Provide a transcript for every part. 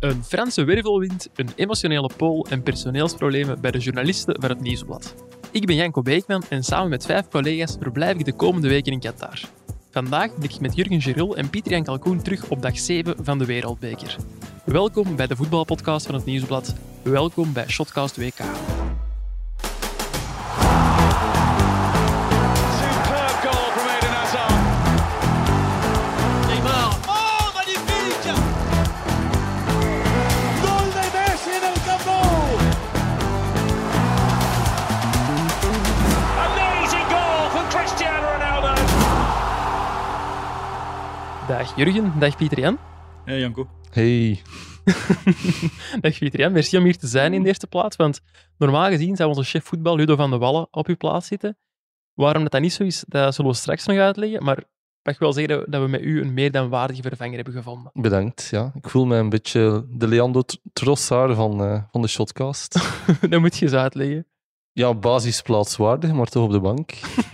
Een Franse wervelwind, een emotionele pool en personeelsproblemen bij de journalisten van het Nieuwsblad. Ik ben Janko Beekman en samen met vijf collega's verblijf ik de komende weken in Qatar. Vandaag blik ik met Jurgen Gerul en Pieter Jan Kalkoen terug op dag 7 van de Wereldbeker. Welkom bij de voetbalpodcast van het Nieuwsblad. Welkom bij Shotcast WK. Dag Jurgen, dag Pieter Jan. Ja, Janko. Hey. Dag Pieter Jan, merci om hier te zijn in de eerste plaats. Want normaal gezien zou onze chef voetbal Ludo van de Wallen op uw plaats zitten. Waarom dat, dat niet zo is, dat zullen we straks nog uitleggen. Maar ik mag wel zeggen dat we met u een meer dan waardige vervanger hebben gevonden. Bedankt. Ja. Ik voel me een beetje de Leandro Tr- Trossard van, eh, van de Shotcast. dat moet je eens uitleggen. Ja, basisplaatswaardig, maar toch op de bank.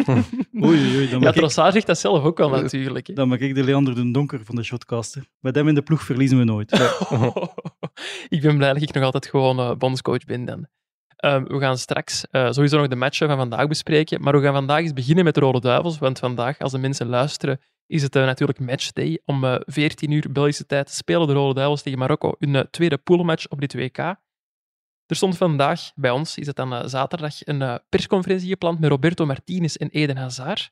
Oei, oei, dan Ja, maak, ik, Trossard zegt dat zelf ook wel natuurlijk. hè. dan maak ik de Leander de Donker van de Shotcaster. Met hem in de ploeg verliezen we nooit. ik ben blij dat ik nog altijd gewoon eh, bondscoach ben dan. Ehm, we gaan straks eh, sowieso nog de matchen van vandaag bespreken, maar we gaan vandaag eens beginnen met de Rode Duivels, want vandaag, als de mensen luisteren, is het eh, natuurlijk matchday. Om eh 14 uur Belgische tijd spelen de Rode Duivels tegen Marokko hun tweede poolmatch op dit WK. Er stond vandaag, bij ons is het dan eh, zaterdag, een eh, persconferentie gepland met Roberto Martinez en Eden Hazard.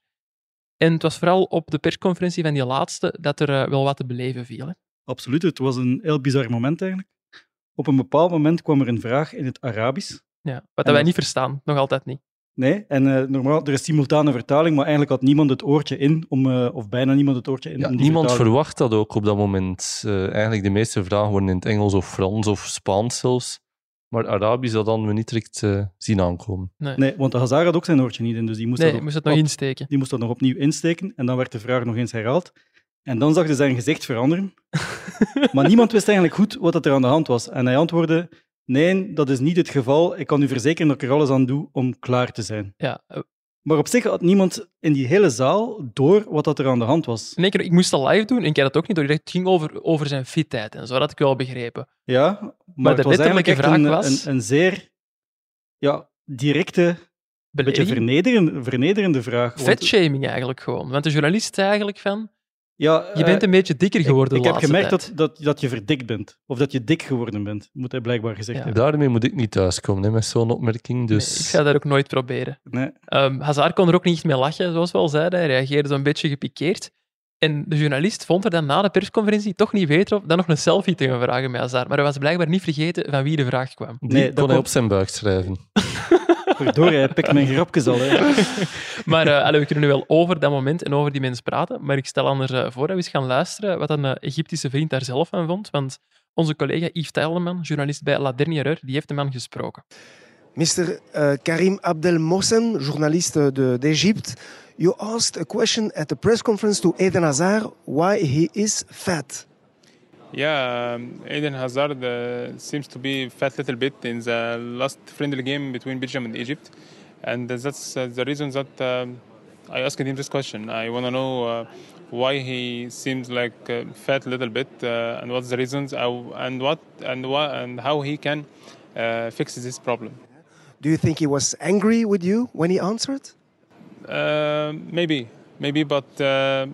En het was vooral op de persconferentie van die laatste dat er eh, wel wat te beleven viel. hè. Absoluut, het was een heel bizar moment eigenlijk. Op een bepaald moment kwam er een vraag in het Arabisch. Ja, wat En wij niet verstaan, nog altijd niet. Nee, en eh, normaal, er is simultane vertaling, maar eigenlijk had niemand het oortje in, om, eh, of bijna niemand het oortje in. Ja, om die niemand vertaling- verwacht dat ook op dat moment. Eh, eigenlijk de meeste vragen worden in het Engels of Frans of Spaans zelfs. Maar Arabisch, dat hadden we niet direct eh, zien aankomen. Nee, want de Hazard had ook zijn oortje niet in, dus die moest, Nee, dat, moest het nog op- insteken. die moest dat nog opnieuw insteken. En dan werd de vraag nog eens herhaald. En dan zag hij zijn gezicht veranderen. maar niemand wist eigenlijk goed wat dat er aan de hand was. En hij antwoordde: Nee, dat is niet het geval. Ik kan u verzekeren dat ik er alles aan doe om klaar te zijn. Ja, eh, Maar op zich had niemand in die hele zaal door wat dat er aan de hand was. keer, ik moest dat live doen en ik had het ook niet door. Het ging over, over zijn fitheid en zo, dat had ik wel begrepen. Ja, maar, Maar de het was een, was- een, een zeer ja, directe, beetje vernederende, vernederende vraag. Vetshaming eigenlijk gewoon. Want de journalist zei eigenlijk van, ja, je bent eh, een beetje dikker geworden Ik, heb gemerkt dat, dat, dat je verdikt bent. Of dat je dik geworden bent, moet hij blijkbaar gezegd Ja. hebben. Daarmee moet ik niet thuiskomen hè, met zo'n opmerking. Nee, Dus ik ga dat ook nooit proberen. Nee. Ehm Hazard kon er ook niet mee lachen, zoals we al zeiden. Hij reageerde zo'n beetje gepikeerd. En de journalist vond er dan na de persconferentie toch niet beter op dan nog een selfie te gaan vragen met Hazard. Maar hij was blijkbaar niet vergeten van wie de vraag kwam. die Nee, dat kon hij komt- op zijn buik schrijven. Verdorie, hij pikt mijn grapjes al. Hè. Maar eh, allee, we kunnen nu wel over dat moment en over die mens praten. Maar ik stel anders eh, voor dat we eens gaan luisteren wat een eh, Egyptische vriend daar zelf van vond. Want onze collega Yves Tijlman, journalist bij La Dernière Heure, die heeft de man gesproken. Mr. uh, Karim Abdel Mohsen, journaliste de- d'Egypte, you asked a question at the press conference to Eden Hazard why he is fat. Yeah, um, Eden Hazard uh, seems to be fat a little bit in the last friendly game between Belgium and Egypt, and that's uh, the reason that um, I asked him this question. I want to know uh, why he seems like uh, fat little bit, uh, and what's the reasons, and what and what and how he can uh, fix this problem. Do you think he was angry with you when he answered? Uh, maybe, maybe, but uh,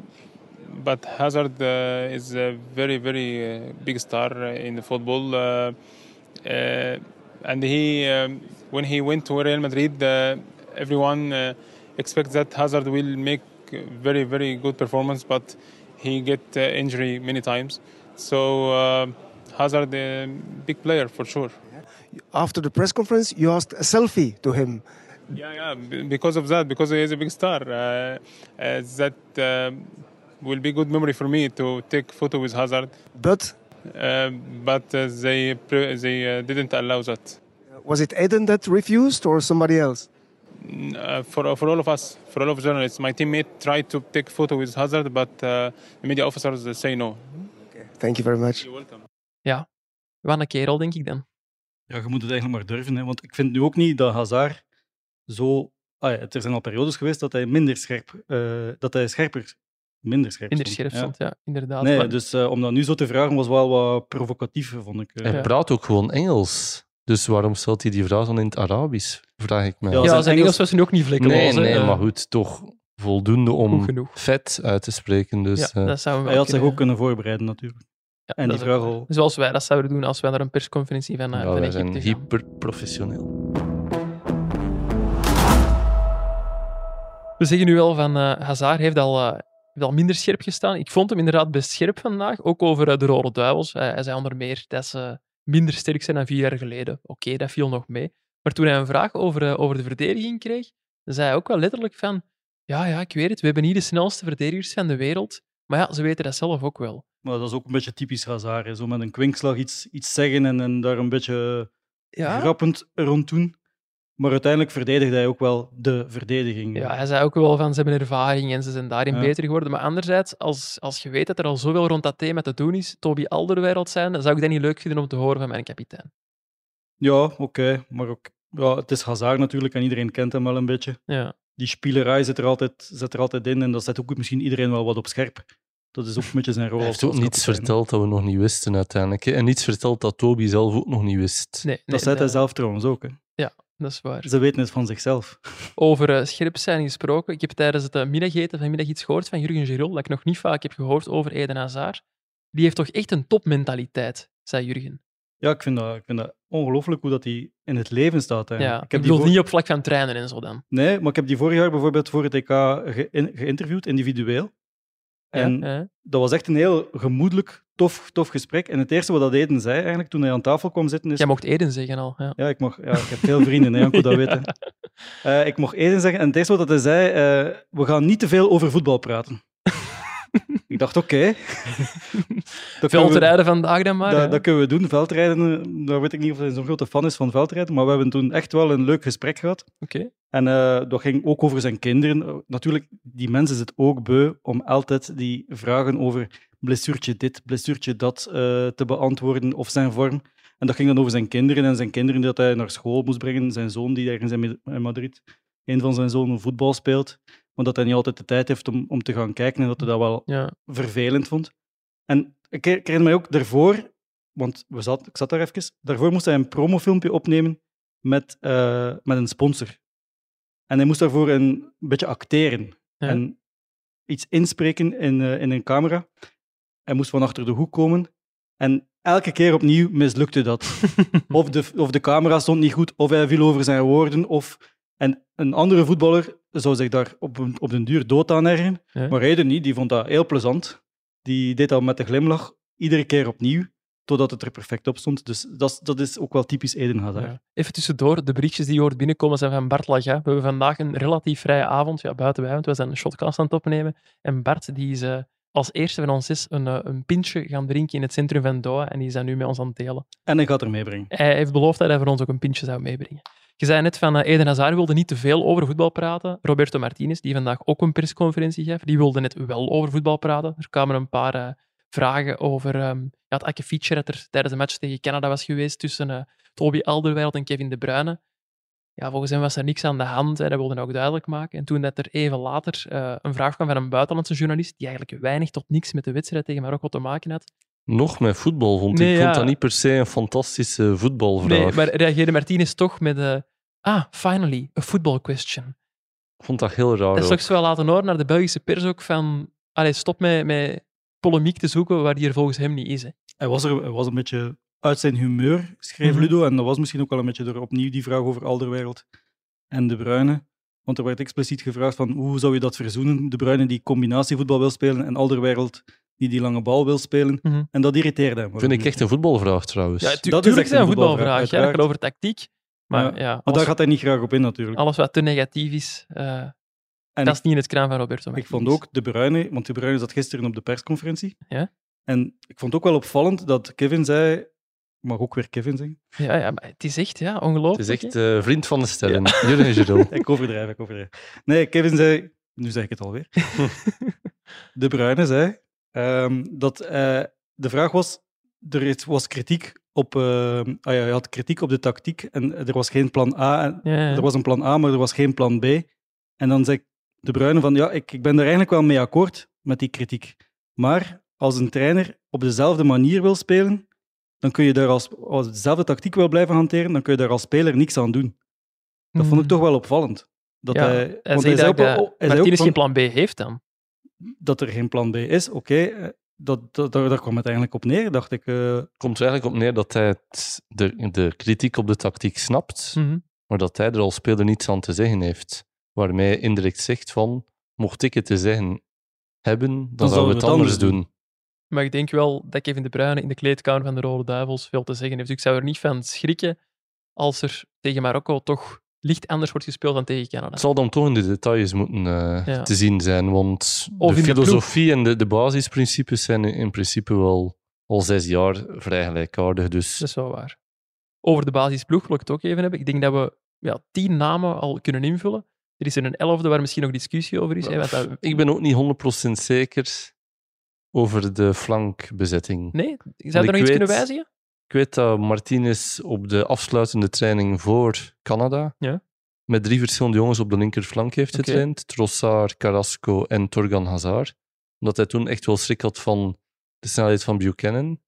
but Hazard uh, is a very very big star in the football, and he um, when he went to Real Madrid, everyone expects that Hazard will make very very good performance, but he get uh, injury many times. So uh, Hazard a big player for sure. After the press conference, you asked a selfie to him. Yeah, yeah. Because of that, because he is a big star, uh, uh, that um will be good memory for me to take photo with Hazard. But Uh, but uh, they pre- they uh, didn't allow that. was it Eden that refused or somebody else? Uh, for for all of us, for all of journalists, my teammate tried to take photo with Hazard, but uh, the media officers uh, say no. Thank you very much. You're welcome. Wat een kerel, denk ik dan. Ja, je moet het eigenlijk maar durven. Hè, want ik vind nu ook niet dat Hazard zo... Ah ja, er zijn al periodes geweest dat hij minder scherp... eh, dat hij scherper minder scherp Minder stond. scherp Ja. stond, ja, inderdaad. Nee, Maar- dus eh, om dat nu zo te vragen was wel wat provocatief, vond ik. eh. Hij praat ook gewoon Engels. Dus waarom stelt hij die vraag dan in het Arabisch? Vraag ik me. Ja, ja, zijn Engels- Engels was nu ook niet vlekkeloos. nee, nee, maar goed, toch voldoende om vet uit te spreken. Dus, ja, eh, dat zou Hij had zich ook kunnen voorbereiden, natuurlijk. Ja, En dat die vraag al... Zoals wij dat zouden doen als wij naar een persconferentie van, ja, van wij zijn Egypte We zeggen nu wel van eh Hazard heeft al, eh, heeft al minder scherp gestaan. Ik vond hem inderdaad best scherp vandaag, ook over eh, de Rode Duivels. Hij- zei onder meer dat ze minder sterk zijn dan vier jaar geleden. Oké, dat viel nog mee. Maar toen hij een vraag over, eh, over de verdediging kreeg, zei hij ook wel letterlijk van ja, ja, ik weet het, we hebben niet de snelste verdedigers van de wereld, maar ja, ze weten dat zelf ook wel. Maar dat is ook een beetje typisch Hazard. hè. Zo met een kwinkslag iets, iets zeggen en, en daar een beetje Ja, grappend rond doen. Maar uiteindelijk verdedigde hij ook wel de verdediging. Ja, hij zei ook wel van ze hebben ervaring en ze zijn daarin Ja. beter geworden. Maar anderzijds, als, als je weet dat er al zoveel rond dat thema te doen is, Toby Alderweireld zijn, dan zou ik dat niet leuk vinden om te horen van mijn kapitein. Ja, oké. maar ook, ja, het is Hazard natuurlijk en iedereen kent hem wel een beetje. Ja, Die spielerij zit er altijd, zit er altijd in en dat zet ook misschien iedereen wel wat op scherp. Dat is ook een beetje zijn rol Hij heeft ook niets verteld dat we nog niet wisten uiteindelijk. hè. En niets verteld dat Toby zelf ook nog niet wist. nee, nee Dat zei hij zelf trouwens ook. Hè. Dat is waar. Ze weten het van zichzelf. Over eh, scherp zijn gesproken. Ik heb tijdens het eh, middageten vanmiddag iets gehoord van Jurgen Giroud, dat ik nog niet vaak heb gehoord over Eden Hazard. Die heeft toch echt een topmentaliteit, zei Jurgen. Ja, ik vind dat, ik vind dat ongelooflijk hoe dat hij in het leven staat. Ja, eigenlijk. ik, heb bedoel niet op vlak van trainen en zo dan. Nee, maar ik heb die vorig jaar bijvoorbeeld voor het EK ge- geïnterviewd, individueel. En Ja, ja. dat was echt een heel gemoedelijk, tof, tof gesprek. En het eerste wat dat Eden zei, eigenlijk, toen hij aan tafel kwam zitten, is... Jij mocht Eden zeggen al. Ja. Ja, ik, mag, ja, ik heb veel vrienden, hè, Janko, dat weten. Eh, ik mocht Eden zeggen. En het eerste wat hij zei, eh, we gaan niet te veel over voetbal praten. ik dacht, oké. Dat kunnen we- Veldrijden vandaag dan maar. dat, kunnen we doen. Veldrijden, daar weet ik niet of hij zo'n grote fan is van veldrijden, maar we hebben toen echt wel een leuk gesprek gehad. Oké. En eh, dat ging ook over zijn kinderen. Natuurlijk, die mensen is het ook beu om altijd die vragen over blessuurtje dit, blessuurtje dat eh, te beantwoorden of zijn vorm. En dat ging dan over zijn kinderen en zijn kinderen dat hij naar school moest brengen. Zijn zoon die ergens in Madrid, een van zijn zonen, voetbal speelt. Maar dat hij niet altijd de tijd heeft om, om te gaan kijken en dat hij dat wel Ja. vervelend vond. En ik herinner mij ook daarvoor, want we zat, ik zat daar even, daarvoor moest hij een promofilmpje opnemen met, eh, met een sponsor. En hij moest daarvoor een beetje acteren Ja. en iets inspreken in, eh, in een camera. Hij moest van achter de hoek komen. En elke keer opnieuw mislukte dat. of, de, of de camera stond niet goed, of hij viel over zijn woorden. Of... En een andere voetballer zou zich daar op, een- op den duur dood aan ergeren. Ja. Maar hij niet, die vond dat heel plezant. Die deed dat met een glimlach, iedere keer opnieuw, totdat het er perfect op stond. Dus dat, is- dat is ook wel typisch Eden Hazard. Ja. Even tussendoor, de berichtjes die je hoort binnenkomen zijn van Bart Laga. We hebben vandaag een relatief vrije avond, ja, buiten wij, want we zijn een shotcast aan het opnemen. En Bart die is eh, als eerste van ons is een, eh, een pintje gaan drinken in het centrum van Doha en die is dat nu met ons aan het delen. En hij gaat er meebrengen. Hij heeft beloofd dat hij voor ons ook een pintje zou meebrengen. Je zei net van uh, Eden Hazard wilde niet te veel over voetbal praten. Roberto Martinez, die vandaag ook een persconferentie gaf, die wilde net wel over voetbal praten. Er kwamen een paar eh, vragen over ehm, ja, het akkefietje dat er tijdens de match tegen Canada was geweest tussen eh, Toby Alderweireld en Kevin De Bruyne. Ja, volgens hem was er niks aan de hand. Hè. Dat wilde hij ook duidelijk maken. En toen dat er even later eh, een vraag kwam van een buitenlandse journalist, die eigenlijk weinig tot niks met de wedstrijd tegen Marokko te maken had, Nog met voetbal vond Nee, ik. ja. vond dat niet per se een fantastische voetbalvraag. Nee, maar reageerde Martinez toch met... eh, ah, finally, a football question. Ik vond dat heel raar. Dat is ook. toch zo wel laten horen naar de Belgische pers ook van... Allee, stop met, met polemiek te zoeken waar die er volgens hem niet is. Hè. Hij was, er, hij was een beetje uit zijn humeur, schreef Mhm. Ludo. En dat was misschien ook wel een beetje door opnieuw die vraag over Alderwereld en De Bruyne. Want er werd expliciet gevraagd van hoe zou je dat verzoenen? De Bruyne die combinatievoetbal wil spelen en Alderwereld die die lange bal wil spelen. Mhm. En dat irriteerde hem. Vind ik echt een voetbalvraag trouwens. Ja, tu dat is echt zijn een voetbalvraag. Ja, over tactiek. Maar ja, Ja, Maar alles, daar gaat hij niet graag op in natuurlijk. alles wat te negatief is, eh, En dat is niet in het kraan van Roberto Ik vond ook De Bruyne, want De Bruyne zat gisteren op de persconferentie. Ja. En ik vond ook wel opvallend dat Kevin zei, mag ook weer Kevin zeggen, Ja, ja, maar het is echt ja, Het ongelooflijk. is echt eh, vriend van de sterren. Jurgen Giroud. ik overdrijf, ik overdrijf. Nee, Kevin zei, nu zeg ik het alweer, De Bruyne zei ehm, dat eh, de vraag was, er was kritiek op, eh, ah ja, je had kritiek op de tactiek en er was geen plan A. En, Ja, ja. Er was een plan A, maar er was geen plan B. En dan zei De Bruyne van, ja, ik, ik ben daar eigenlijk wel mee akkoord, met die kritiek. Maar als een trainer op dezelfde manier wil spelen, dan kun je daar als, als je dezelfde tactiek wil blijven hanteren, dan kun je daar als speler niks aan doen. Dat vond ik toch wel opvallend. Dat Hmm. ja, hij, hij want hij zei dat, ook, dat wel- hij zei ook Martinez van- geen plan B heeft dan. dat er geen plan B is, oké. eh, dat, dat, daar, daar kwam het eigenlijk op neer, dacht ik. eh, komt er eigenlijk op neer dat hij het- de, de kritiek op de tactiek snapt, Mhm. maar dat hij er als speler niets aan te zeggen heeft. Waarmee hij indirect zegt van, mocht ik het te zeggen hebben, dan, zouden we het anders doen. Maar ik denk wel dat Kevin De Bruyne in de kleedkamer van de Rode Duivels veel te zeggen heeft. Dus ik zou er niet van schrikken als er tegen Marokko toch licht anders wordt gespeeld dan tegen Canada. Het zal dan toch in de details moeten eh, Ja. te zien zijn, want Of de filosofie en de, de basisprincipes zijn in, in principe wel al zes jaar vrij gelijkaardig. Dus Dat is wel waar. Over de basisploeg wil ik het ook even hebben. Ik denk dat we ja, tien namen al kunnen invullen. Er is er een elfde waar misschien nog discussie over is. hè, want dat- ik ben ook niet 100% zeker over de flankbezetting. Nee? Zou je er nog iets kunnen wijzigen? Ik weet dat Martinez op de afsluitende training voor Canada Ja. met drie verschillende jongens op de linkerflank heeft getraind. Trossard, Carrasco en Torgan Hazard. Omdat hij toen echt wel schrik had van de snelheid van Buchanan.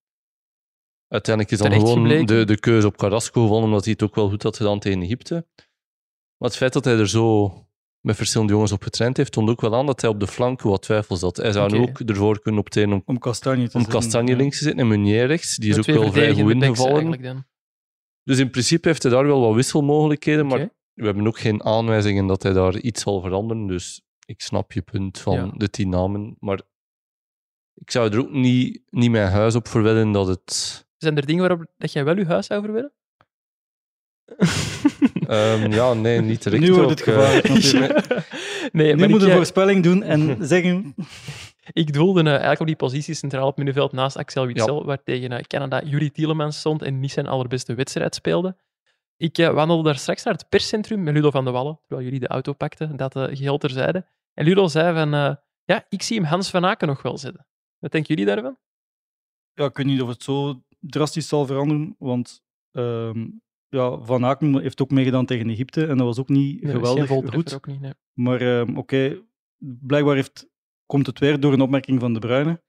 Uiteindelijk is dan Terecht gewoon gebleken. de, de keuze op Carrasco gevallen, omdat hij het ook wel goed had gedaan tegen Egypte. Maar het feit dat hij er zo met verschillende jongens op getraind heeft, toont ook wel aan dat hij op de flank wat twijfels had. Hij zou nu Oké. ook ervoor kunnen opteren om, om Kastanje te om links te zitten en Meunier rechts. Die is ook wel vrij goed ingevallen. Dus in principe heeft hij daar wel wat wisselmogelijkheden, maar we hebben ook geen aanwijzingen dat hij daar iets zal veranderen. Dus ik snap je punt van Ja. de tien namen. Maar ik zou er ook niet, niet mijn huis op verwedden dat het... Zijn er dingen waarop dat jij wel je huis zou verwillen? Ehm, ja, nee, niet direct. Nu wordt ook, het gevaarlijk, natuurlijk. nee, Nu maar moet je een voorspelling doen en zeggen... ik doelde eh, eigenlijk op die positie centraal op middenveld naast Axel Witsel, waar tegen eh, Canada Yuri Tielemans stond en niet zijn allerbeste wedstrijd speelde. Ik eh, wandelde daar straks naar het perscentrum met Ludo van de Wallen, terwijl jullie de auto pakten, dat eh, geheel terzijde. En Ludo zei van, eh, ja, ik zie hem Hans van Aken nog wel zitten. Wat denken jullie daarvan? Ja, ik weet niet of het zo drastisch zal veranderen, want ehm, ja, Van Aken heeft ook meegedaan tegen Egypte en dat was ook niet Nee, geweldig goed. ook niet, nee. Maar ehm, oké, blijkbaar heeft, komt het weer door een opmerking van De Bruyne,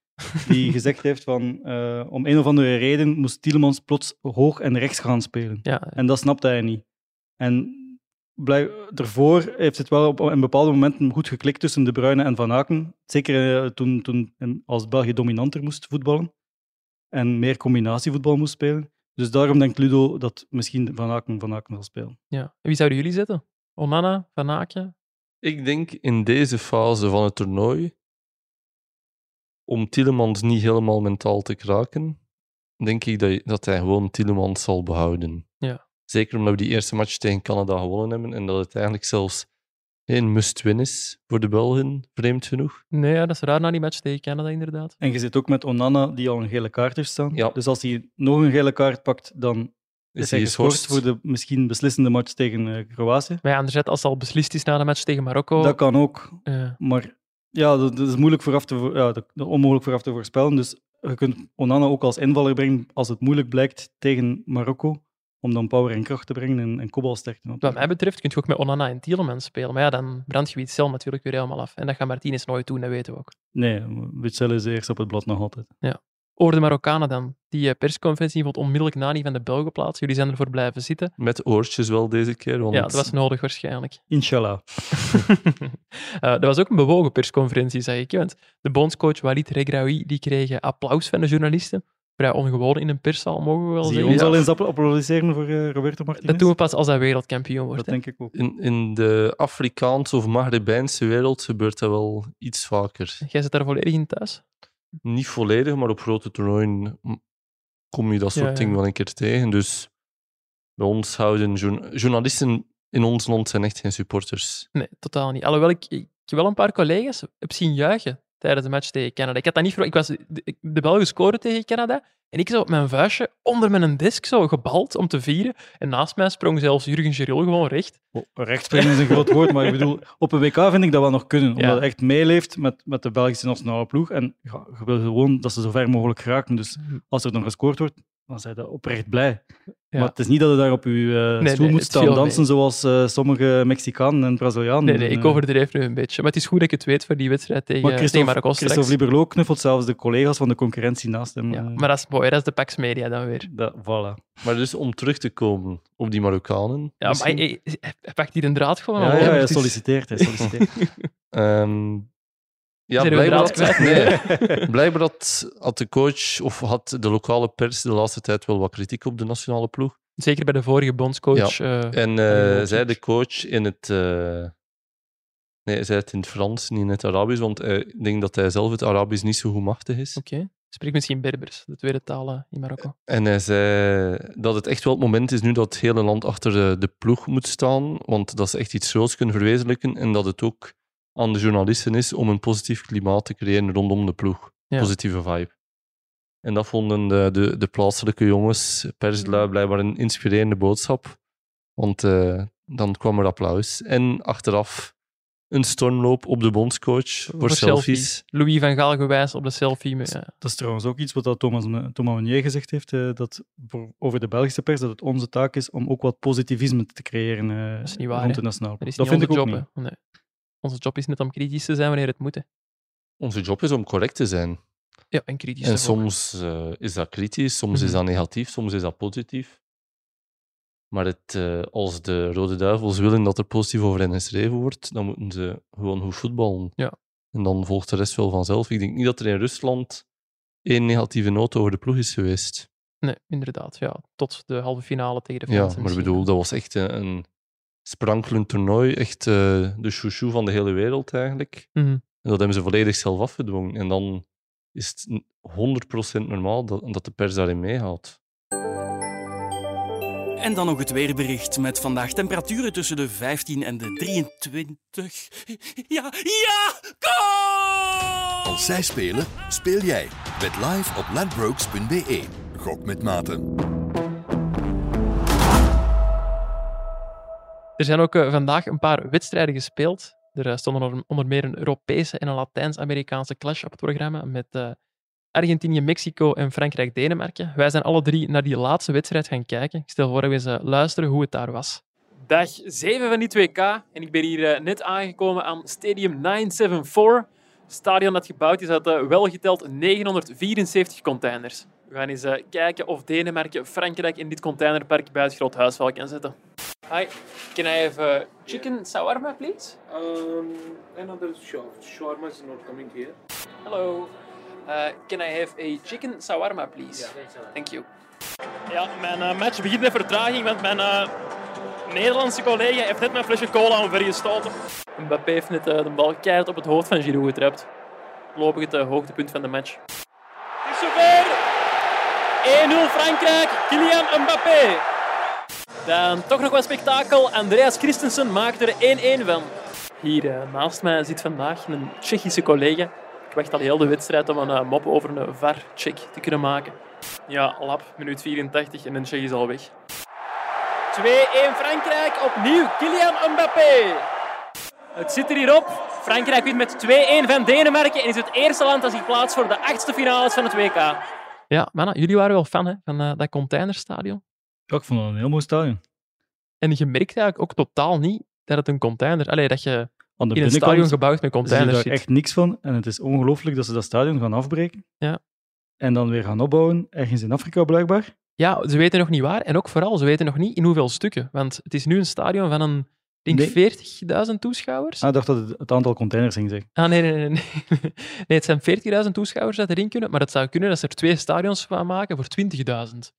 die gezegd heeft van eh, om een of andere reden moest Tielemans plots hoog en rechts gaan spelen. Ja, En dat snapte hij niet. En daarvoor heeft het wel op een bepaalde momenten goed geklikt tussen De Bruyne en Van Aken. Zeker eh, toen, toen en als België dominanter moest voetballen en meer combinatievoetbal moest spelen. Dus daarom denkt Ludo dat misschien Van Aken Van Aken zal spelen. ja. En wie zouden jullie zetten? Onana, Van Aken? Ik denk in deze fase van het toernooi, om Tielemans niet helemaal mentaal te kraken, denk ik dat, je- dat hij gewoon Tielemans zal behouden. Ja. Zeker omdat we die eerste match tegen Canada gewonnen hebben en dat het eigenlijk zelfs een must-win is voor de Belgen, vreemd genoeg. Nee, ja, dat is raar na die match tegen Canada, inderdaad. En je zit ook met Onana, die al een gele kaart heeft staan. Ja. Dus als hij nog een gele kaart pakt, dan is, Is hij geschorst voor de misschien beslissende match tegen eh, Kroatië. Maar ja, anderzijds, als het al beslist is na de match tegen Marokko... Dat kan ook. Maar ja, dat, dat is moeilijk vooraf te, ja, dat, dat is onmogelijk vooraf te voorspellen. Dus je kunt Onana ook als invaller brengen als het moeilijk blijkt tegen Marokko. Om dan power en kracht te brengen en, en kopbalsterkte. op te Wat mij betreft kun je ook met Onana en Tielemans spelen. Maar ja, dan brand je Witzel natuurlijk weer helemaal af. En dat gaat Martinez nooit doen, dat weten we ook. Nee, Witzel is eerst op het blad nog altijd. Over de Marokkanen dan. Die eh, persconferentie vond onmiddellijk na die van de Belgen plaats. Jullie zijn ervoor blijven zitten. Met oortjes wel deze keer. Want Ja, dat was nodig waarschijnlijk. Inshallah. Eh, dat was ook een bewogen persconferentie, zeg ik. Want de bondscoach Walid Regraoui die kreeg eh, applaus van de journalisten. Vrij ongewoon in een perszaal, mogen we wel Zie je zeggen. ons Ja. al eens applaudisseren voor eh, Roberto Martinez? Dat doen we pas als hij wereldkampioen wordt. Dat hè. denk ik ook. in, in de Afrikaanse of Maghrebijnse wereld gebeurt dat wel iets vaker. Jij zit daar volledig in thuis? Niet volledig, maar op grote toernooien kom je dat soort Ja, ja. dingen wel een keer tegen. Dus bij ons houden journa- journalisten in ons land zijn echt geen supporters. Nee, totaal niet. Alhoewel ik, ik wel een paar collega's heb zien juichen tijdens de match tegen Canada. Ik had dat niet verwacht. Ik was de, de Belgen scoren tegen Canada en ik zo op mijn vuistje onder mijn desk zo gebald om te vieren. En naast mij sprong zelfs Jurgen Geril gewoon recht. Oh, rechtspringen is een groot woord, maar ik bedoel, op een WK vind ik dat wel nog kunnen. Omdat Ja. het echt meeleeft met, met de Belgische nationale ploeg. En ja, je wil gewoon dat ze zo ver mogelijk geraken. Dus als er dan gescoord wordt, dan zijn dat oprecht blij. Ja. Maar het is niet dat je daar op je eh, nee, stoel moet staan dansen mee. zoals eh, sommige Mexicanen en Brazilianen. Nee, nee, ik Eh, overdreef nu een beetje. Maar het is goed dat ik het weet voor die wedstrijd tegen, Maar tegen Christophe, Marokko. Christophe Liberlo knuffelt zelfs de collega's van de concurrentie naast hem. Ja, maar dat is mooi, dat is de Pax Media dan weer. dat, voilà. Maar dus om terug te komen op die Marokkanen. Ja, maar hij, hij- hij pakt hier een draad gewoon Ja, al. ja, hij solliciteert. Hij solliciteert. Ehm, ja, blijkbaar had, nee, blijkbaar had, had de coach of had de lokale pers de laatste tijd wel wat kritiek op de nationale ploeg. Zeker bij de vorige bondscoach. eh, En Halil eh zei de coach in het. eh, nee, zei het in het Frans, niet in het Arabisch, want ik denk dat hij zelf het Arabisch niet zo goed machtig is. Oké. Spreek misschien Berbers, de tweede taal eh, in Marokko. En hij zei dat het echt wel het moment is nu dat het hele land achter de, de ploeg moet staan, want dat ze echt iets groots kunnen verwezenlijken en dat het ook aan de journalisten is om een positief klimaat te creëren rondom de ploeg. Ja. Positieve vibe. En dat vonden de, de, de plaatselijke jongens, perslui, blijkbaar een inspirerende boodschap. Want eh, dan kwam er applaus. En achteraf een stormloop op de bondscoach voor, selfies. Louis van Gaal gewijs op de selfie. Met, ja. Dat is trouwens ook iets wat Thomas, Thomas Meunier gezegd heeft, eh, dat voor- over de Belgische pers, dat het onze taak is om ook wat positivisme te creëren eh, Dat is niet waar, rond hè. de nationale Dat Dat vind ik ook job. niet. Nee. Onze job is net om kritisch te zijn wanneer het moet. hè. Onze job is om correct te zijn. Ja, en kritisch. En soms eh, is dat kritisch, soms is Mhm. dat negatief, soms is dat positief. Maar het, eh, als de Rode Duivels willen dat er positief over hen geschreven wordt, dan moeten ze gewoon goed voetballen. Ja. En dan volgt de rest wel vanzelf. Ik denk niet dat er in Rusland één negatieve noot over de ploeg is geweest. Nee, inderdaad. Ja, tot de halve finale tegen de Ja, Fransen. maar ik bedoel, dat was echt een sprankelend toernooi. Echt eh, de chouchou van de hele wereld eigenlijk. Mhm. En dat hebben ze volledig zelf afgedwongen. En dan is het n- 100% normaal dat, dat de pers daarin meegaat. En dan nog het weerbericht met vandaag temperaturen tussen de 15 en de 23. Ja, ja, goal! Als zij spelen, speel jij. Bet live op ladbrokes.be. Gok met maten. Er zijn ook eh, vandaag een paar wedstrijden gespeeld. Er eh, stonden onder, meer een Europese en een Latijns-Amerikaanse clash op het programma met eh, Argentinië, Mexico en Frankrijk-Denemarken. Wij zijn alle drie naar die laatste wedstrijd gaan kijken. Ik stel voor dat we eens luisteren hoe het daar was. Dag 7 van die 2K en ik ben hier net aangekomen aan Stadium 974. Stadion dat gebouwd is uit welgeteld 974 containers. We gaan eens kijken of Denemarken Frankrijk in dit containerpark bij het Groothuisval kan zetten. Hi, can I have uh, chicken shawarma, please? Um, another shop. Shawarma is not coming here. Hello. Uh, can I have a chicken shawarma, please? Thank you. Ja, mijn uh, match begint met vertraging, want mijn uh, Nederlandse collega heeft net mijn flesje cola omvergestoten. Mbappé heeft net uh, de bal keihard op het hoofd van Giroud getrapt. Voorlopig het uh, hoogtepunt van de match. Het is zover! 1-0 Frankrijk, Kylian Mbappé. Dan toch nog wat spektakel. Andreas Christensen maakt er 1-1 van. Hier uh, naast mij zit vandaag een Tsjechische collega. Ik wacht al heel de wedstrijd om een uh, mop over een VAR-check te kunnen maken. Ja, lap, minuut 84 en een Tsjech is al weg. 2-1 Frankrijk, opnieuw Kylian Mbappé. Het zit er hier op. Frankrijk wint met 2-1 van Denemarken en is het eerste land dat zich plaatst voor de achtste finales van het WK. Ja, mannen, jullie waren wel fan hè, van uh, dat containerstadion. Ja, ik vond een heel mooi stadion. En je merkt eigenlijk ook totaal niet dat het een container... Allee, dat je Aan de in een stadion gebouwd met containers zit. daar echt niks van. En het is ongelooflijk dat ze dat stadion gaan afbreken. Ja. En dan weer gaan opbouwen, ergens in Afrika blijkbaar. Ja, ze weten nog niet waar. En ook vooral, ze weten nog niet in hoeveel stukken. Want het is nu een stadion van een, denk Nee. 40.000 toeschouwers. Ah, ik dacht dat het het aantal containers ging zeggen. Ah, nee, nee, nee. Nee, nee het zijn 40.000 toeschouwers dat erin kunnen. Maar het zou kunnen dat ze er twee stadions van maken voor 20.000.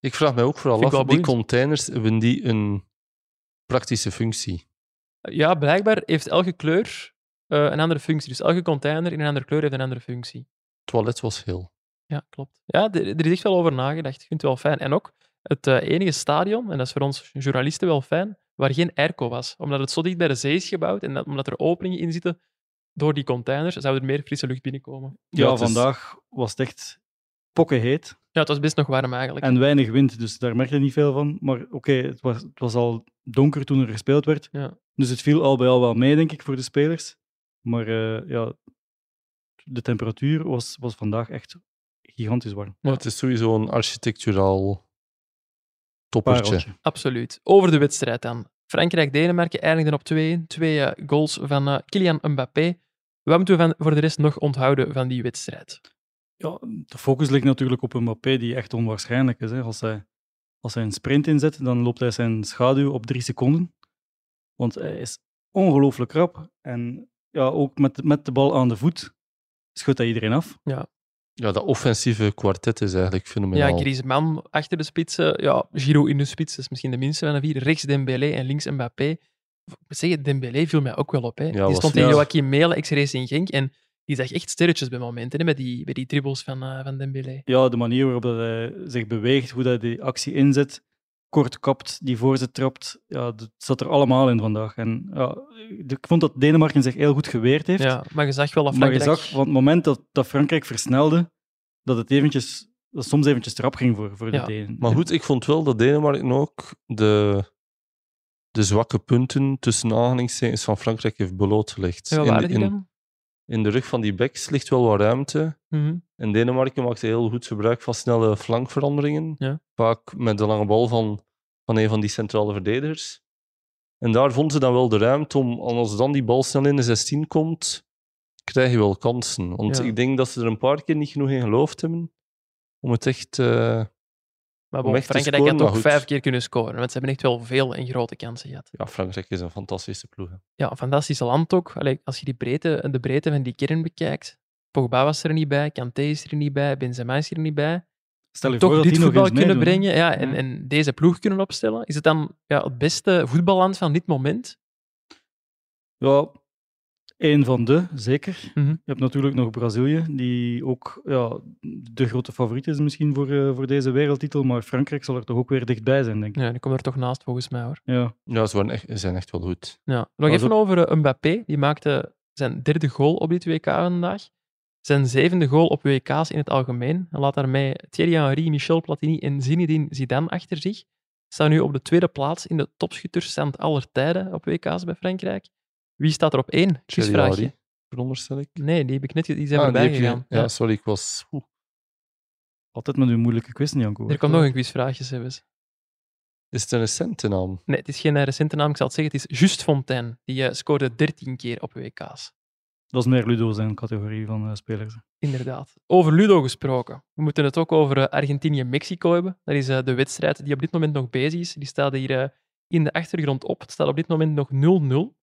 Ik vraag mij ook vooral Vind af, die boeiend. containers, hebben die een praktische functie? Ja, blijkbaar heeft elke kleur eh, een andere functie. Dus elke container in een andere kleur heeft een andere functie. toilet was heel. Ja, klopt. Ja, er, er is echt wel over nagedacht. Ik vind het wel fijn. En ook het eh, enige stadion, en dat is voor ons journalisten wel fijn, waar geen airco was. Omdat het zo dicht bij de zee is gebouwd en dat, omdat er openingen in zitten door die containers, zou er meer frisse lucht binnenkomen. Ja, Ja, het is- vandaag was het echt pokkenheet Ja, het was best nog warm eigenlijk. en weinig wind, dus daar merkte je niet veel van. Maar oké, het, was, het was al donker toen er gespeeld werd. Ja. Dus het viel al bij al wel mee, denk ik, voor de spelers. Maar eh, ja, de temperatuur was, was vandaag echt gigantisch warm. Maar het is sowieso een architecturaal toppertje. Pareltje. Absoluut. Over de wedstrijd dan. Frankrijk-Denemarken eindigden op 2-1. Twee eh, goals van eh, Kylian Mbappé. Wat moeten we van, voor de rest nog onthouden van die wedstrijd? Ja, de focus ligt natuurlijk op Mbappé, die echt onwaarschijnlijk is. Hè. Als, hij, als hij een sprint inzet, dan loopt hij zijn schaduw op drie seconden. Want hij is ongelooflijk rap. En ja, ook met, met de bal aan de voet schudt hij iedereen af. Ja, Ja, dat offensieve kwartet is eigenlijk ja fenomenaal. Griezmann achter de spitsen. Ja, Giroud in de spits, dat is misschien de minste van de vier. Rechts Dembélé en links Mbappé. Ik moet zeggen, Dembélé viel mij ook wel op. Hè. die was- stond in ja. Joachim Mele, ex-Racing Genk. En die zag echt sterretjes bij momenten, hè, met die, bij die dribbles van, eh, van Dembélé. Ja, de manier waarop dat hij zich beweegt, hoe hij die actie inzet, kort kapt, die voorzet trapt, ja, dat zat er allemaal in vandaag. En ja, ik vond dat Denemarken zich heel goed geweerd heeft. Ja, maar je zag wel dat Maar je Frankrijk... zag, van het moment dat, dat Frankrijk versnelde, dat het eventjes, dat soms eventjes trap ging voor, voor Ja, de Denen. Maar goed, ik vond wel dat Denemarken ook de, de zwakke punten tussen aanhalingstekens van Frankrijk heeft blootgelegd. Ja, wat in? In de rug van die backs ligt wel wat ruimte. Mhm. En Denemarken maakte heel goed gebruik van snelle flankveranderingen. Ja. Vaak met de lange bal van, van een van die centrale verdedigers. En daar vonden ze dan wel de ruimte om, als dan die bal snel in de 16 komt, krijg je wel kansen. Want Ja. ik denk dat ze er een paar keer niet genoeg in geloofd hebben om het echt... eh, Maar bon, Frankrijk scoren, had ook goed. vijf keer kunnen scoren, want ze hebben echt wel veel en grote kansen gehad. Ja, Frankrijk is een fantastische ploeg. hè. Ja, een fantastische land ook. Allee, als je die breedte, de breedte van die kern bekijkt. Pogba was er niet bij, Kanté is er niet bij, Benzema is er niet bij. Stel je Toch voor dat dit die nog voetbal eens kunnen meedoen, brengen ja, en, Ja. en deze ploeg kunnen opstellen. Is het dan ja, het beste voetballand van dit moment? Ja, één van de, zeker. Mhm. Je hebt natuurlijk nog Brazilië, die ook ja, de grote favoriet is misschien voor, eh, voor deze wereldtitel. Maar Frankrijk zal er toch ook weer dichtbij zijn, denk ik. Ja, die komen er toch naast volgens mij hoor. Ja. Ja, ze waren echt, ze zijn echt wel goed. Ja. Nog even over eh, Mbappé. Die maakte zijn derde goal op dit WK vandaag. Zijn zevende goal op WK's in het algemeen. En laat daarmee Thierry Henry, Michel Platini en Zinedine Zidane achter zich. Staan nu op de tweede plaats in de topschuttersstand aller tijden op WK's bij Frankrijk. Wie staat er op één? Quizvraagje. Veronderstel ik. Nee, die heb ik net die zijn Ah, voorbij gegaan. Ja, Ja. sorry, ik was... oeh. Altijd met uw moeilijke quiz, Janko. Er komt nog een quizvraagje, Sebes. Is het een recente naam? Nee, het is geen eh, recente naam, ik zal het zeggen. Het is Just Fontaine. Die eh, scoorde 13 keer op WK's. Dat is meer Ludo zijn categorie van eh, spelers. Inderdaad. Over Ludo gesproken. We moeten het ook over Argentinië-Mexico hebben. Dat is eh, de wedstrijd die op dit moment nog bezig is. Die staat hier eh, in de achtergrond op. Het staat op dit moment nog 0-0.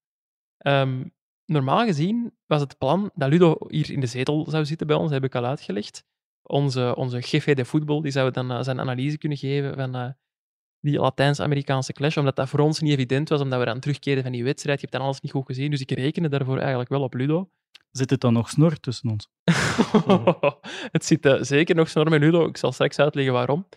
Ehm, normaal gezien was het plan dat Ludo hier in de zetel zou zitten bij ons, heb ik al uitgelegd. Onze, onze jefe de voetbal die zou dan eh, zijn analyse kunnen geven van eh, die Latijns-Amerikaanse clash, omdat dat voor ons niet evident was, omdat we dan terugkeren van die wedstrijd. Je hebt dan alles niet goed gezien, dus ik rekende daarvoor eigenlijk wel op Ludo. Zit het dan nog snor tussen ons? het zit eh, zeker nog snor met Ludo. Ik zal straks uitleggen waarom.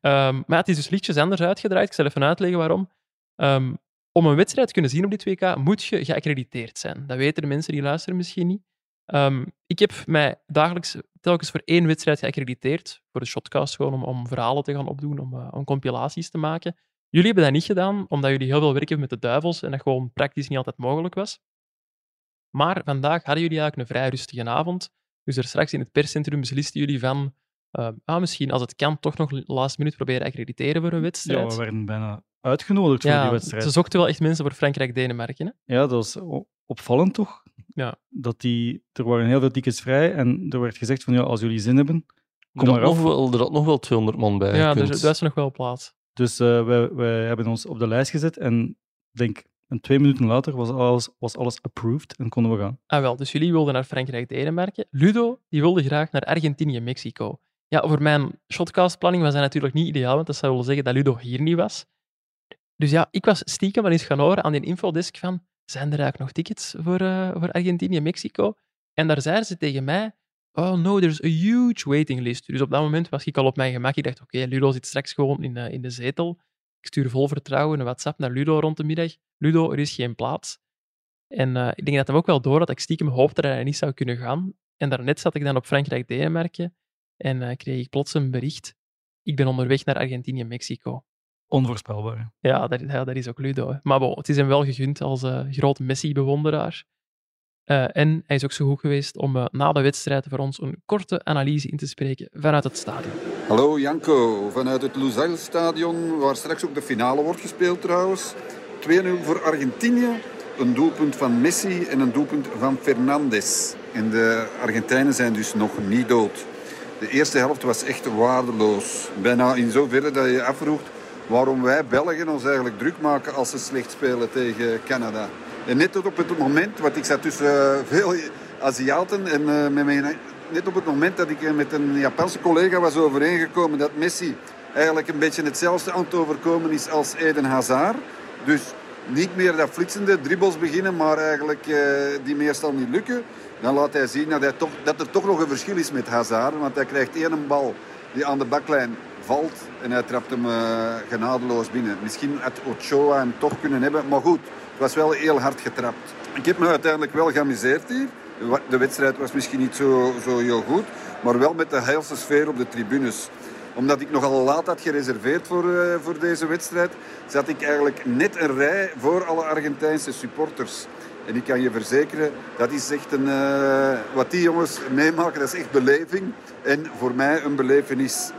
Ehm, maar het is dus lichtjes anders uitgedraaid. Ik zal even uitleggen waarom. Ehm, om een wedstrijd te kunnen zien op dit WK moet je geaccrediteerd zijn. Dat weten de mensen die luisteren misschien niet. Ehm, ik heb mij dagelijks telkens voor één wedstrijd geaccrediteerd. Voor de shotcast gewoon om, om verhalen te gaan opdoen, om, eh, om compilaties te maken. Jullie hebben dat niet gedaan, omdat jullie heel veel werk hebben met de duivels en dat gewoon praktisch niet altijd mogelijk was. Maar vandaag hadden jullie eigenlijk een vrij rustige avond. Dus er straks in het perscentrum beslisten jullie van eh, ah, misschien als het kan toch nog last minute proberen accrediteren voor een Ja, wedstrijd. we werden bijna uitgenodigd voor die wedstrijd. ze zochten wel echt mensen voor Frankrijk-Denemarken. hè? Ja, dat was opvallend toch? Ja. Dat die, er waren heel veel tickets vrij en er werd gezegd van ja, als jullie zin hebben, kom maar af. wel, er had nog wel 200 man bij Ja, dus daar is nog wel plaats. Dus eh, wij, wij hebben ons op de lijst gezet en ik denk een twee minuten later was alles, was alles approved en konden we gaan. Ah wel, dus jullie wilden naar Frankrijk-Denemarken. Ludo, die wilde graag naar Argentinië-Mexico. Ja, voor mijn shotcast-planning was dat natuurlijk niet ideaal, want dat zou willen zeggen dat Ludo hier niet was. Dus ja, ik was stiekem wel eens gaan horen aan die infodesk van, zijn er eigenlijk nog tickets voor, eh, voor Argentinië-Mexico? En daar zeiden ze tegen mij, oh no, there's a huge waiting list. Dus op dat moment was ik al op mijn gemak. Ik dacht, oké, Ludo zit straks gewoon in, eh, in de zetel. Ik stuur vol vertrouwen een WhatsApp naar Ludo rond de middag. Ludo, er is geen plaats. En eh, ik denk dat hij ook wel door had ik stiekem hoopte dat hij niet zou kunnen gaan. En daarnet zat ik dan op Frankrijk-Denemarken en kreeg ik plots een bericht. Ik ben onderweg naar Argentinië-Mexico. Onvoorspelbaar. Ja, dat, ja, dat is ook Ludo. hè. Maar bon, het is hem wel gegund als eh groot Messi-bewonderaar. Eh, en hij is ook zo goed geweest om eh, na de wedstrijd voor ons een korte analyse in te spreken vanuit het stadion. Hallo Janko, vanuit het Lusail-stadion, waar straks ook de finale wordt gespeeld trouwens. 2-0 voor Argentinië, een doelpunt van Messi en een doelpunt van Fernandes. En de Argentijnen zijn dus nog niet dood. De eerste helft was echt waardeloos. Bijna in zoverre dat je je afvroegt waarom wij Belgen ons eigenlijk druk maken als ze slecht spelen tegen Canada. En net op het moment, want ik zat tussen eh, veel Aziaten en eh, met mijn, net op het moment dat ik eh, met een Japanse collega was overeengekomen dat Messi eigenlijk een beetje hetzelfde aan het overkomen is als Eden Hazard. Dus niet meer dat flitsende dribbles beginnen, maar eigenlijk die meestal niet lukken. Dan laat hij zien dat, hij toch, dat er toch nog een verschil is met Hazard. Want hij krijgt één bal die aan de baklijn valt en hij trapt hem uh, genadeloos binnen. Misschien had Ochoa hem toch kunnen hebben, maar goed, het was wel heel hard getrapt. Ik heb me uiteindelijk wel geamuseerd hier. De wedstrijd was misschien niet zo, zo heel goed, maar wel met de heilste sfeer op de tribunes omdat ik nogal laat had gereserveerd voor, uh, voor deze wedstrijd, zat ik eigenlijk net een rij voor alle Argentijnse supporters. En ik kan je verzekeren, dat is echt een, uh, wat die jongens meemaken, dat is echt beleving. En voor mij een belevenis.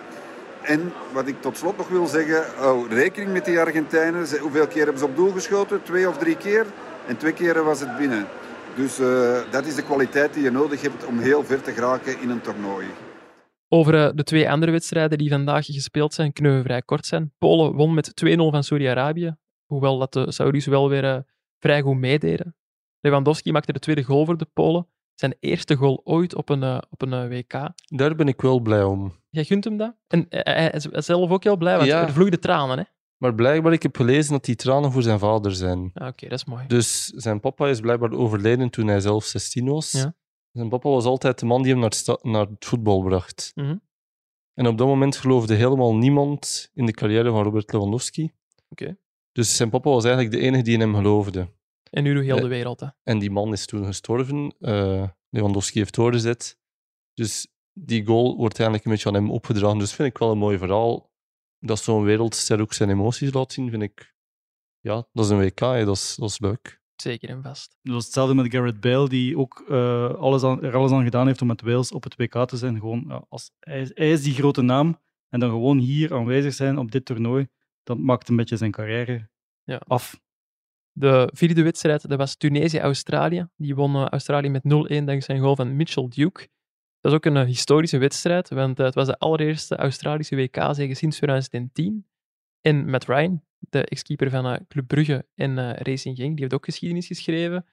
En wat ik tot slot nog wil zeggen, oh, rekening met die Argentijnen. Hoeveel keer hebben ze op doel geschoten? Twee of drie keer. En twee keer was het binnen. Dus uh, dat is de kwaliteit die je nodig hebt om heel ver te geraken in een toernooi. Over uh, de twee andere wedstrijden die vandaag gespeeld zijn, kunnen we vrij kort zijn. Polen won met 2-0 van Saudi-Arabië, hoewel dat de Saudis wel weer uh, vrij goed meededen. Lewandowski maakte de tweede goal voor de Polen. Zijn eerste goal ooit op een, uh, op een WK. Daar ben ik wel blij om. Jij gunt hem dat? En hij is zelf ook heel blij, want ja. er vloeiden tranen. Hè? Maar blijkbaar, ik heb gelezen dat die tranen voor zijn vader zijn. Oké, okay, dat is mooi. Dus zijn papa is blijkbaar overleden toen hij zelf 16 was. Ja. Zijn papa was altijd de man die hem naar het, naar het voetbal bracht. Mm -hmm. En op dat moment geloofde helemaal niemand in de carrière van Robert Lewandowski. Oké. Okay. Dus zijn papa was eigenlijk de enige die in hem geloofde. En nu heel de wereld, hè? En die man is toen gestorven. Uh, Lewandowski heeft doorgezet. Dus die goal wordt eigenlijk een beetje aan hem opgedragen. Dus vind ik wel een mooi verhaal. Dat zo'n wereldster ook zijn emoties laat zien, vind ik... Ja, dat is een WK, hè. Dat, is, dat is leuk. Zeker en vast. Dat was hetzelfde met Gareth Bale, die ook uh, alles aan, er alles aan gedaan heeft om met Wales op het WK te zijn. Gewoon, ja, als, hij, is, hij is die grote naam en dan gewoon hier aanwezig zijn op dit toernooi, dat maakt een beetje zijn carrière ja. af. De vierde wedstrijd dat was Tunesië-Australië. Die won uh, Australië met 0-1 dankzij een goal van Mitchell Duke. Dat is ook een uh, historische wedstrijd, want uh, het was de allereerste Australische WK-zege sinds 2010. En Matt Ryan, de ex-keeper van Club Brugge en Racing Genk, die heeft ook geschiedenis geschreven.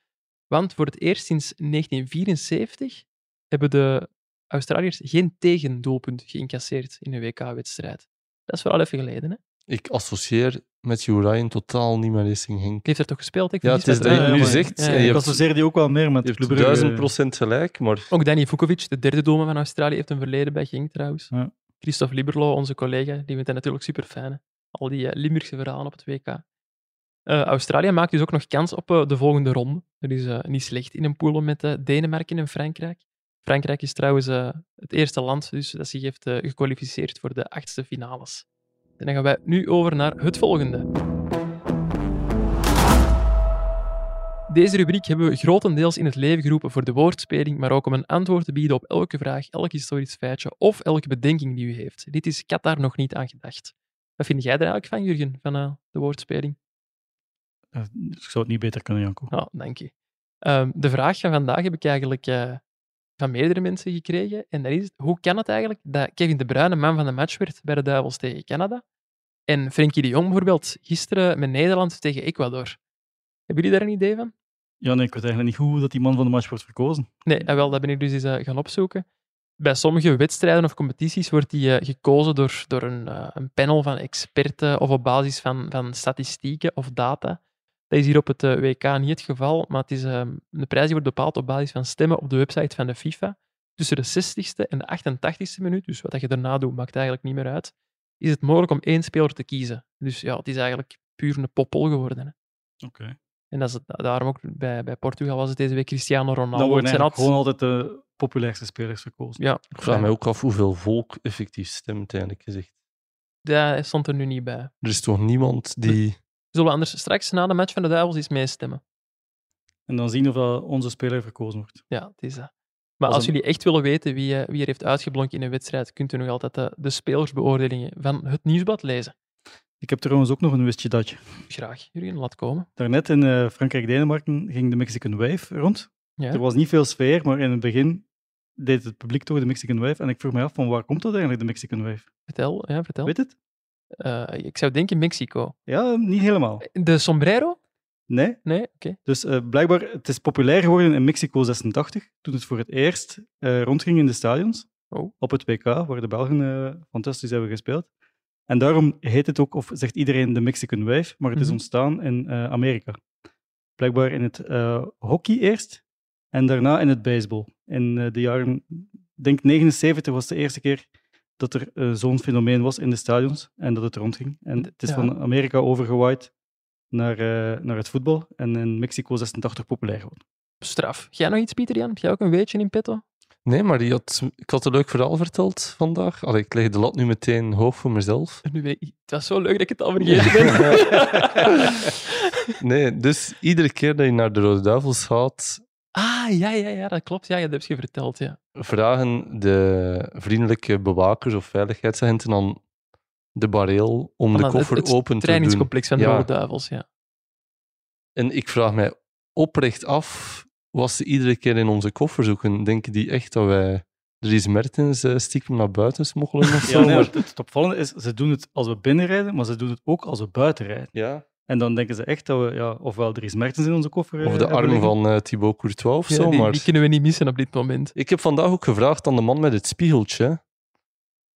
Want voor het eerst sinds 1974 hebben de Australiërs geen tegendoelpunt geïncasseerd in een WK-wedstrijd. Dat is wel al even geleden, hè? Ik associeer Matthew Ryan totaal niet met Racing Genk. Die heeft er toch gespeeld? Ik ja, het is dat je nu zegt. Ja, ja, ik associeer die ook wel meer met je Club Brugge. duizend procent gelijk, maar... Ook Danny Vukovic, de derde doelman van Australië, heeft een verleden bij Genk trouwens. Ja. Christophe Liberlo, onze collega, die vindt hij natuurlijk super fijn. Al die uh, Limburgse verhalen op het WK. Uh, Australië maakt dus ook nog kans op uh, de volgende ronde. Dat is uh, niet slecht in een pool met Denemarken en Frankrijk. Frankrijk is trouwens het eerste land dus, dat zich heeft gekwalificeerd voor de achtste finales. En dan gaan wij nu over naar het volgende. Deze rubriek hebben we grotendeels in het leven geroepen voor de woordspeling, maar ook om een antwoord te bieden op elke vraag, elk historisch feitje of elke bedenking die u heeft. Dit is Qatar nog niet aan gedacht. Wat vind jij er eigenlijk van, Jurgen, van uh, de woordspeling? Uh, ik zou het niet beter kunnen, Janko. Oh, dank je. Um, de vraag van vandaag heb ik eigenlijk uh, van meerdere mensen gekregen. En dat is, hoe kan het eigenlijk dat Kevin De Bruyne man van de match werd bij de Duivels tegen Canada? En Frenkie de Jong bijvoorbeeld gisteren met Nederland tegen Ecuador. Hebben jullie daar een idee van? Ja, nee, ik weet eigenlijk niet hoe dat die man van de match wordt verkozen. Nee, wel, dat ben ik dus eens gaan opzoeken bij sommige wedstrijden of competities wordt die uh, gekozen door, door een, uh, een, panel van experten of op basis van, van statistieken of data. Dat is hier op het uh, WK niet het geval, maar het is, een prijs die wordt bepaald op basis van stemmen op de website van de FIFA. Tussen de 60ste en de 88ste minuut, dus wat je daarna doet, maakt eigenlijk niet meer uit, is het mogelijk om één speler te kiezen. Dus ja, het is eigenlijk puur een poppel geworden. Oké. Okay. En dat is het, daarom ook bij, bij Portugal was het deze week Cristiano Ronaldo. Worden altijd... gewoon altijd de populairste spelers gekozen. Ja. Ik vraag mij ook af hoeveel volk effectief stemt, eigenlijk gezegd. Dat stond er nu niet bij. Er is toch niemand die... Zullen we anders straks na de match van de Duivels eens meestemmen? En dan zien of dat onze speler verkozen wordt. Ja, het is dat. Maar Als jullie echt willen weten wie, eh, wie er heeft uitgeblonken in een wedstrijd, kunt u nog altijd de, de spelersbeoordelingen van het nieuwsblad lezen. Ik heb trouwens ook nog een wistje datje. Graag, Jurgen, laat komen. Daarnet in eh, Frankrijk-Denemarken ging de Mexican Wave rond. Ja. Er was niet veel sfeer, maar in het begin deed het publiek toch de Mexican Wave. En ik vroeg me af, van waar komt dat eigenlijk, de Mexican Wave? Vertel, ja, vertel. Weet het? Eh, ik zou denken Mexico. Ja, niet helemaal. De sombrero? Nee. Nee, oké. Dus eh, blijkbaar, het is populair geworden in Mexico 86, toen het voor het eerst eh, rondging in de stadions. Oh. Op het WK, waar de Belgen eh, fantastisch hebben gespeeld. En daarom heet het ook, of zegt iedereen, de Mexican Wave, maar het is Mhm. ontstaan in eh, Amerika. Blijkbaar in het eh, hockey eerst, en daarna in het baseball. In eh, de jaren, ik denk 79 was de eerste keer dat er eh, zo'n fenomeen was in de stadions en dat het rondging. En het is Ja. van Amerika overgewaaid naar, eh, naar het voetbal en in Mexico 86 populair geworden. Straf. Jij nog iets, Pieter Jan? Heb jij ook een weetje in petto? Nee, maar die had, ik had een leuk verhaal verteld vandaag. Allee, ik leg de lat nu meteen hoog voor mezelf. Nu weet ik- het was zo leuk dat ik het al vergeten ben. nee, dus iedere keer dat je naar de Rode Duivels gaat, ah, ja, ja, ja, dat klopt. Ja, dat heb je verteld, ja. Vragen de vriendelijke bewakers of veiligheidsagenten aan de bareel om Van de het- koffer het open te doen. trainingscomplex van de Ja. Rode Duivels, ja. En ik vraag mij oprecht af, wat ze iedere keer in onze koffer zoeken. Denken die echt dat wij Dries Mertens eh, stiekem naar buiten smokkelen of zo? Ja, nee, Maar- het, het opvallende is, ze doen het als we binnenrijden, maar ze doen het ook als we buiten rijden. Ja. En dan denken ze echt dat we ja, ofwel Dries Mertens in onze koffer Of eh, de hebben arm liggen. van eh, Thibaut Courtois of Ja, zo. die, maar die kunnen we niet missen op dit moment. ik heb vandaag ook gevraagd aan de man met het spiegeltje,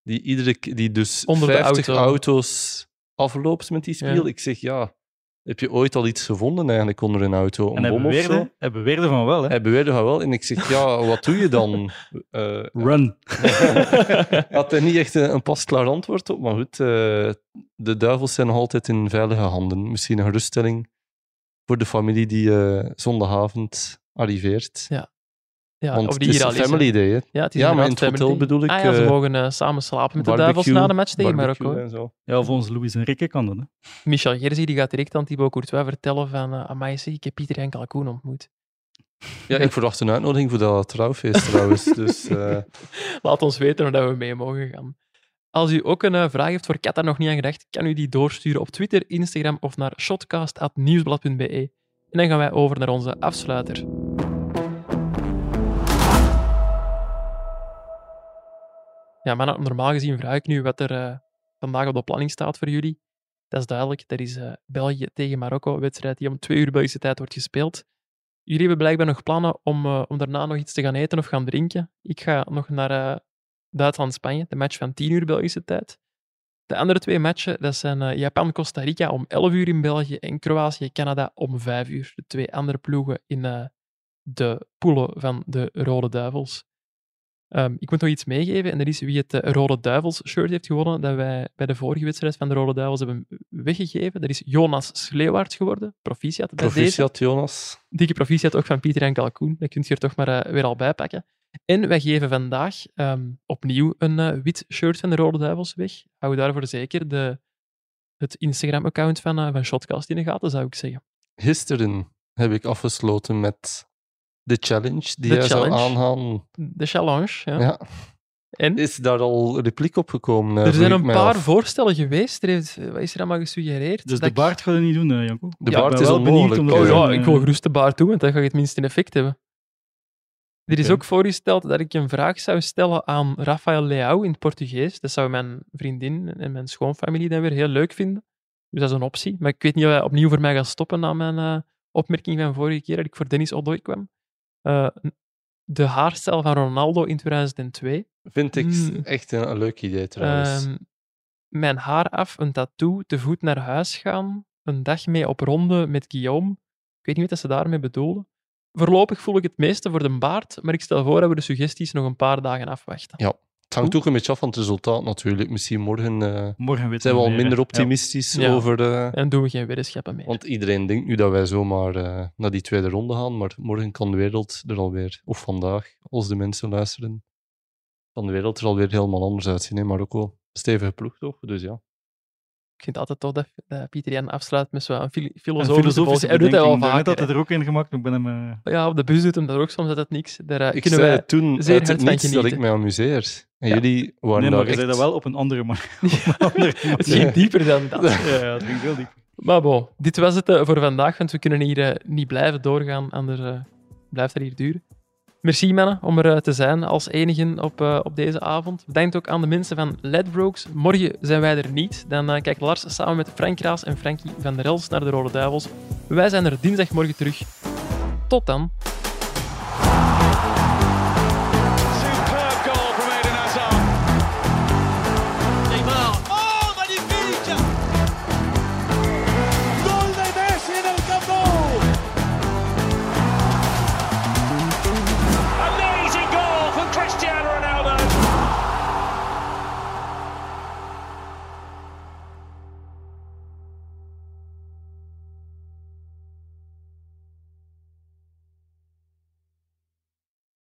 die, iedere, die dus Onder de 50 auto. auto's afloopt met die spiegel. Ja. Ik zeg, ja, heb je ooit al iets gevonden eigenlijk onder een auto? Een En hij bom of zo? beweerde, hij beweerde van wel, hè? Hij beweerde van wel. En ik zeg, ja, wat doe je dan? Eh, Run. had hij niet echt een, een pasklaar antwoord op. Maar goed, eh, de duivels zijn nog altijd in veilige handen. Misschien een geruststelling voor de familie die eh, zondagavond arriveert. Ja. Ja, Want of het die is hier al een is, hè. family day, hè? Ja, het is Ja, maar in het hotel day. bedoel ik, Ah ja, ze eh, mogen eh, samen slapen met de duivels na de match tegen Marokko. en zo. Ja, volgens Louis Enrique kan dat, hè? Michel Gerzi die gaat direct aan Thibaut Courtois vertellen van uh, amai, zeg, ik heb Pieter en Kalkoen ontmoet. Ja, ik verwacht een uitnodiging voor dat trouwfeest trouwens. Dus eh, Laat ons weten of dat we mee mogen gaan. Als u ook een eh, vraag heeft voor daar nog niet aan gedacht, kan u die doorsturen op Twitter, Instagram of naar shotcast.nieuwsblad.be. En dan gaan wij over naar onze afsluiter. Ja, maar normaal gezien vraag ik nu wat er eh, vandaag op de planning staat voor jullie. Dat is duidelijk. Dat is eh, België tegen Marokko, een wedstrijd die om twee uur Belgische tijd wordt gespeeld. Jullie hebben blijkbaar nog plannen om, eh, om daarna nog iets te gaan eten of gaan drinken. Ik ga nog naar Duitsland-Spanje, de match van 10 uur Belgische tijd. De andere twee matchen, dat zijn Japan-Costa Rica om 11 uur in België en Kroatië-Canada om 5 uur. De twee andere ploegen in de poelen van de Rode Duivels. Um, ik moet nog iets meegeven, en dat is wie het uh, Rode Duivels shirt heeft gewonnen, dat wij bij de vorige wedstrijd van de Rode Duivels hebben weggegeven. Dat is Jonas Sleeuwaert geworden. Proficiat bij proficiat, deze. Jonas. Dikke proficiat ook van Pieter en Kalkoen. Dat kunt je er toch maar uh, weer al bij pakken. En wij geven vandaag um, opnieuw een uh, wit shirt van de Rode Duivels weg. Hou daarvoor zeker de, het Instagram-account van, van Shotcast in de gaten, zou ik zeggen. Gisteren heb ik afgesloten met de challenge die de jij challenge. zou. De challenge, ja. ja. En? Is daar al repliek op gekomen? Er zijn een paar af. voorstellen geweest. Er heeft, wat is er allemaal gesuggereerd? Dus de baard gaat je niet doen, Janko? De ja, baard is onmogelijk. Om oh, ja, ik wil gerust de baard doen, want dan ga je het minste effect hebben. Er is okay. ook voorgesteld dat ik een vraag zou stellen aan Rafael Leao in het Portugees. Dat zou mijn vriendin en mijn schoonfamilie dan weer heel leuk vinden. Dus dat is een optie. Maar ik weet niet of hij opnieuw voor mij gaat stoppen na mijn uh, opmerking van vorige keer dat ik voor Dennis Odoi kwam. Uh, de haarstijl van Ronaldo in 2002. Vind ik mm. echt een, een, leuk idee trouwens. Uh, mijn haar af, een tattoo, te voet naar huis gaan, een dag mee op ronde met Guillaume. Ik weet niet wat ze daarmee bedoelen. Voorlopig voel ik het meeste voor de baard, maar ik stel voor dat we de suggesties nog een paar dagen afwachten. Ja, het hangt ook een beetje af van het resultaat natuurlijk. Misschien morgen, uh, morgen zijn we al minder optimistisch ja. over... Uh, en doen we geen weddenschappen meer. Want iedereen denkt nu dat wij zomaar uh, naar die tweede ronde gaan, maar morgen kan de wereld er alweer, of vandaag, als de mensen luisteren, kan de wereld er alweer helemaal anders uitzien. Hè? Marokko, stevige ploeg toch? Dus ja. Ik vind het altijd tof dat, dat Pieter Jan afsluit met zo'n fil- Een filosofische boodschap. Hij doet dat wel vaker. had hij er ook in ik ben hem... eh. Ja, op de bus doet hem dat ook soms altijd niks. Daar eh, Ik kunnen zei wij toen zeer uit het niets dat ik me amuseer. En Ja. jullie waren Nee, daar maar je echt... zei dat wel op een andere manier. Een Het ging dieper dan dat. Ja, ja, het ging veel dieper. Maar bon, dit was het eh, voor vandaag, want we kunnen hier niet blijven doorgaan, anders eh, blijft het hier duren. Merci mannen om er eh, te zijn als enigen op, eh, op deze avond. Bedankt ook aan de mensen van Ledbrokes. Morgen zijn wij er niet. Dan eh, kijkt Lars samen met Frank Raas en Frankie van der Els naar de Rode Duivels. Wij zijn er dinsdagmorgen terug. Tot dan.